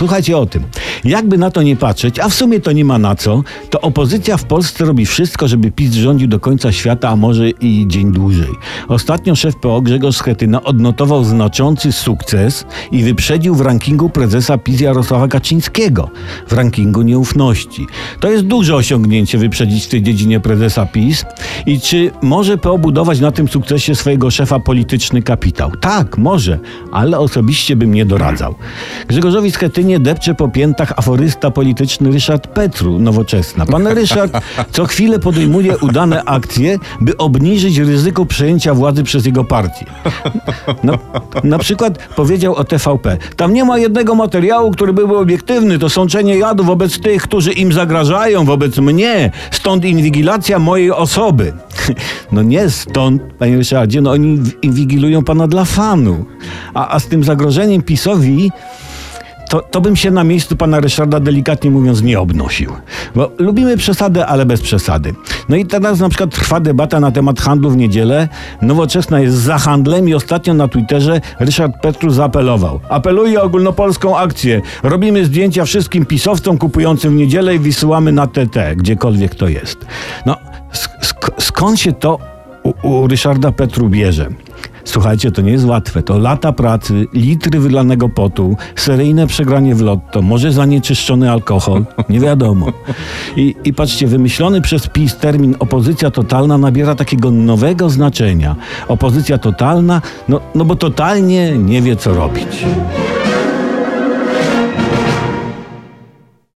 Słuchajcie o tym. Jakby na to nie patrzeć, a w sumie to nie ma na co, to opozycja w Polsce robi wszystko, żeby PiS rządził do końca świata, a może i dzień dłużej. Ostatnio szef PO Grzegorz Schetyna odnotował znaczący sukces i wyprzedził w rankingu prezesa PiS Jarosława Kaczyńskiego. W rankingu nieufności. To jest duże osiągnięcie wyprzedzić w tej dziedzinie prezesa PiS. I czy może PO budować na tym sukcesie swojego szefa polityczny kapitał? Tak, może, ale osobiście bym nie doradzał. Grzegorzowi Schetynie depcze po piętach aforysta polityczny Ryszard Petru, nowoczesna. Pan Ryszard co chwilę podejmuje udane akcje, by obniżyć ryzyko przejęcia władzy przez jego partię. Na, na przykład powiedział o TVP. Tam nie ma jednego materiału, który byłby obiektywny. To sączenie jadu wobec tych, którzy im zagrażają, wobec mnie. Stąd inwigilacja mojej osoby. No nie stąd, panie Ryszardzie, no oni inwigilują pana dla fanu. A, a z tym zagrożeniem PiSowi to, to bym się na miejscu pana Ryszarda delikatnie mówiąc nie obnosił. Bo lubimy przesady, ale bez przesady. No i teraz na przykład trwa debata na temat handlu w niedzielę. Nowoczesna jest za handlem i ostatnio na Twitterze Ryszard Petru zaapelował. Apeluję o ogólnopolską akcję. Robimy zdjęcia wszystkim pisowcom kupującym w niedzielę i wysyłamy na TT, gdziekolwiek to jest. No, sk skąd się to u, u Ryszarda Petru bierze? Słuchajcie, to nie jest łatwe. To lata pracy, litry wylanego potu, seryjne przegranie w lotto, może zanieczyszczony alkohol, nie wiadomo. I, I patrzcie, wymyślony przez PiS termin opozycja totalna nabiera takiego nowego znaczenia. Opozycja totalna, no, no bo totalnie nie wie, co robić.